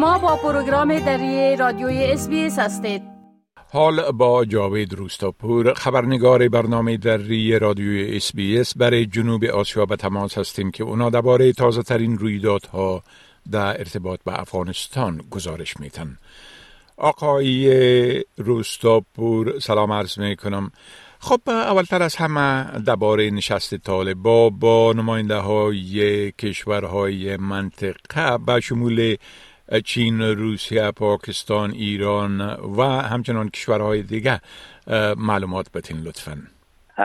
شما با پروگرام دری رادیوی SBS هستید. حال با جاوید روستاپور خبرنگار برنامه دری رادیوی SBS برای جنوب آسیا به تماس هستیم که اونا درباره تازه ترین رویدادها در ارتباط به افغانستان گزارش میتن آقای روستاپور سلام عرض می کنم خب اولتر از همه درباره نشست طالبا با نماینده های کشورهای منطقه به شمول چین، روسیه، پاکستان، ایران و همچنان کشورهای دیگه معلومات بتین لطفا.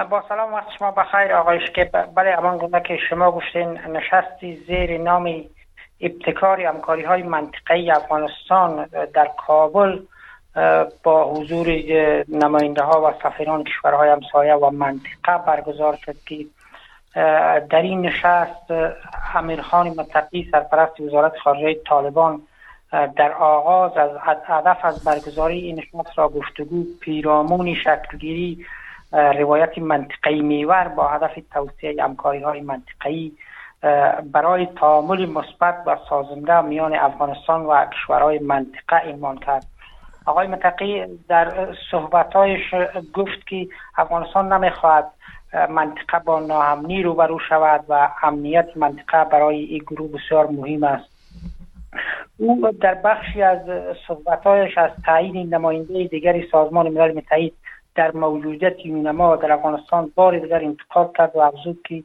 با سلام وقت شما بخیر آقای که بله امان گونه که شما گفتین نشستی زیر نام ابتکار همکاری های منطقه افغانستان در کابل با حضور نماینده ها و سفیران کشورهای همسایه و منطقه برگزار شد که در این نشست امیرخان متقی سرپرست وزارت خارجه طالبان در آغاز از هدف از برگزاری این نشست را گفتگو پیرامون شکلگیری روایت منطقی میور با هدف توسعه همکاری های منطقی برای تعامل مثبت و سازنده میان افغانستان و کشورهای منطقه ایمان کرد. آقای متقی در صحبتهایش گفت که افغانستان نمی‌خواهد منطقه با ناامنی روبرو شود و امنیت منطقه برای این گروه بسیار مهم است. او در بخشی از صحبتهایش از تعیین نماینده دیگری سازمان ملل متحد در موجودیت یونما در افغانستان بار دیگر انتقاد کرد و افزود که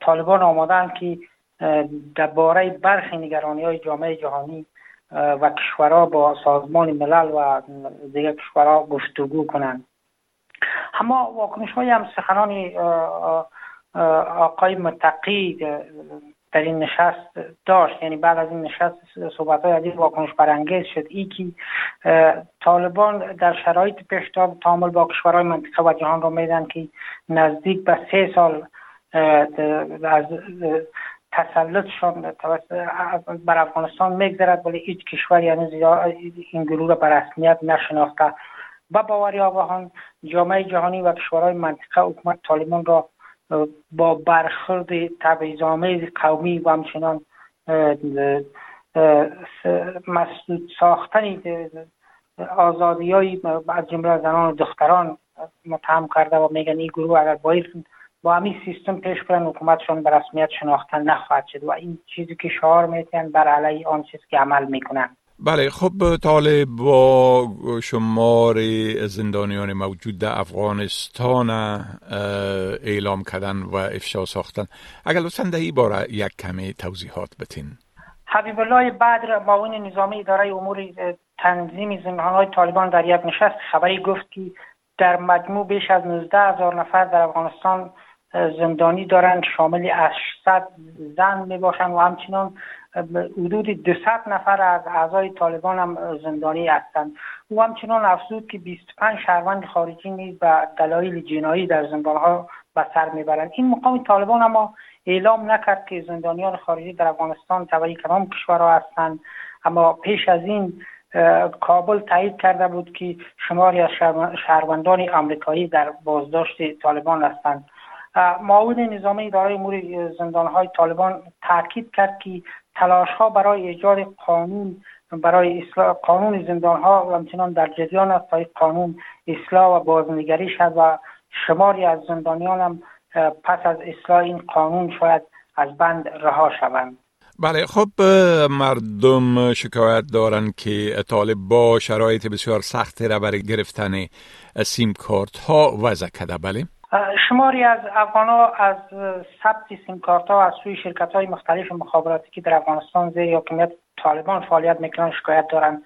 طالبان آمادن که درباره برخی نگرانی های جامعه جهانی و کشورها با سازمان ملل و دیگر کشورها گفتگو کنند. اما واکنش های هم سخنان آقای متقی در این نشست داشت. یعنی بعد از این نشست صحبت های عدید واکنش برانگیز شد. ای که طالبان در شرایط پیشتاب تعامل با کشورهای منطقه و جهان را میدن که نزدیک به سه سال از تسلطشان بر افغانستان میگذرد. ولی هیچ کشور یعنی این گروه را به رسمیت نشناخته. و باوری آگاهان جامعه جهانی و کشورهای منطقه حکومت طالبان را با برخورد تبعیض‌آمیز قومی و همچنان مسدود ساختن آزادی های از جمله زنان و دختران متهم کرده و میگن این گروه اگر باید با همین سیستم پیش برن حکومتشان به رسمیت شناختن نخواهد شد و این چیزی که شعار میتین بر علیه آن چیز که عمل می‌کنن بله خب طالب با شمار زندانیان موجود در افغانستان اعلام کردن و افشا ساختن. اگر لطفا در این باره یک کمی توضیحات بتین حبیب الله بدر معاون نظامی اداره امور تنظیم زندانهای طالبان در یک نشست خبری گفت که در مجموع بیش از 19 هزار نفر در افغانستان زندانی دارند شامل 800 زن می باشند و همچنان حدود 200 نفر از اعضای طالبان هم زندانی هستند. او همچنان افزود که 25 شهروند خارجی نیز به دلایل جنایی در زندانها به سر می‌برند. این مقام طالبان اما اعلام نکرد که زندانیان خارجی در افغانستان تبعی کدام کشورها هستند. اما پیش از این کابل تایید کرده بود که شماری از شهروندان آمریکایی در بازداشت طالبان هستند. معاون نظامی اداره امور زندانهای طالبان تاکید کرد که تلاش ها برای ایجاد قانون برای اصلاح قانون زندان ها و همچنان در جریان است. تا قانون اصلاح و بازنگری شد و شماری از زندانیان هم پس از اصلاح این قانون شاید از بند رها شوند. بله خب مردم شکایت دارند که طالب با شرایط بسیار سختی را برای گرفتن سیم کارت ها وضع بله. شماری از افغان از ثبت سیم کارت ها از سوی شرکت های مختلف مخابراتی که در افغانستان زیر حکومت طالبان فعالیت می‌کنن شکایت دارند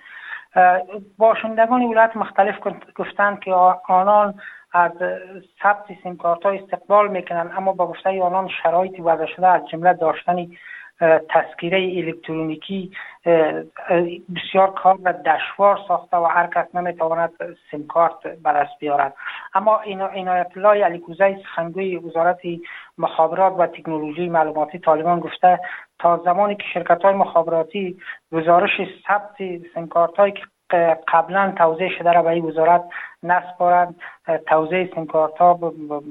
باشندگان ولایت مختلف گفتند که آنان از ثبت سیم کارت ها استقبال می‌کنند اما با گفته آنان شرایطی وضع شده از جمله داشتن تسکیره الکترونیکی بسیار کار و دشوار ساخته و هر کس نمی‌تواند سیم کارت به دست بیارد. اما عنایت الله علیکوزی سخنگوی وزارت مخابرات و تکنولوژی معلوماتی طالبان گفته تا زمانی که شرکت های مخابراتی گزارش ثبت سیم کارت هایی که قبلا توضیح شده را به این وزارت نسپارند توضیح سیم کارت ها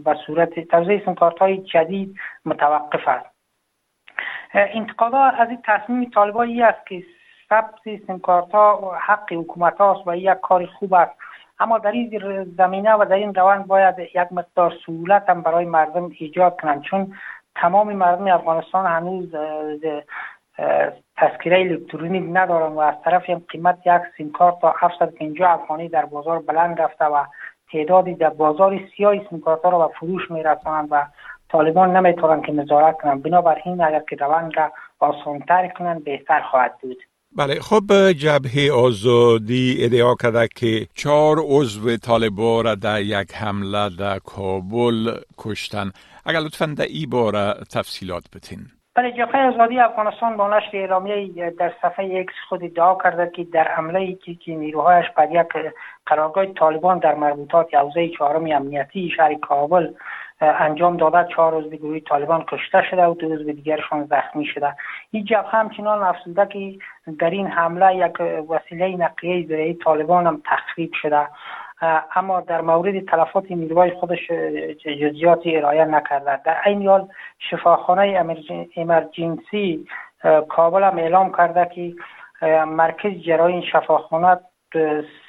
به صورت توضیح سیم کارت های جدید متوقف است. انتقادا از این تصمیم طالبان است که ثبت سیمکارت ها حق حکومت هاست و یک کار خوب است. اما در این زمینه و در این روند باید یک مقدار سهولت هم برای مردم ایجاد کنند چون تمام مردم افغانستان هنوز تذکره الکترونیک ندارن و از طرف هم قیمت یک سیم کارت تا 750 افغانی در بازار بلند رفته و تعدادی در بازار سیاه سیم کارت را به فروش میرسانند و طالبان نمی‌تونن که نظارت کنند بنابراین اگر که روند را آسانتر کنند بهتر خواهد بود بله خب جبهه آزادی ادعا کرده که چهار عضو طالبان را در یک حمله در کابل کشتن. اگر لطفا در ای باره تفصیلات بتین بله جبهه آزادی افغانستان با نشر اعلامیه در صفحه اکس خود ادعا کرده که در حمله ای که نیروهایش بر یک قرارگاه طالبان در مربوطات حوزه چهارم امنیتی شهر کابل انجام داده چهار روز گروه طالبان کشته شده و دو روز دیگرشان زخمی شده. این جبهه همچنان افزوده که در این حمله یک وسیله نقلیه زیرهی طالبان هم تخریب شده. اما در مورد تلفات نیروهای خودش جزئیاتی ارائه نکرده. در این حال شفاخانه امرجنسی کابل هم اعلام کرده که مرکز جراحی این شفاخانه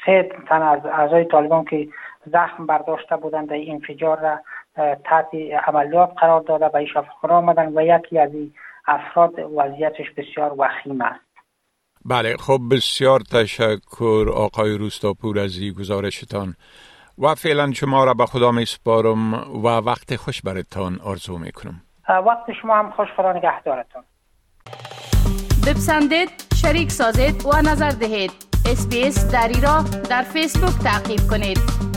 سه تن از اعضای طالبان که زخم برداشته بودند در انفجار را تحت عملیات قرار داده به شفاخانه آمدن و یکی از این افراد وضعیتش بسیار وخیم است. بله خب بسیار تشکر آقای روستاپور از این گزارشتان. و فعلا شما را به خدا می سپارم و وقت خوش برتان آرزو می کنم وقت شما هم خوش خدا نگهدارتان. بپسندید شریک سازید و نظر دهید. اسپیس دری را در فیسبوک تعقیب کنید.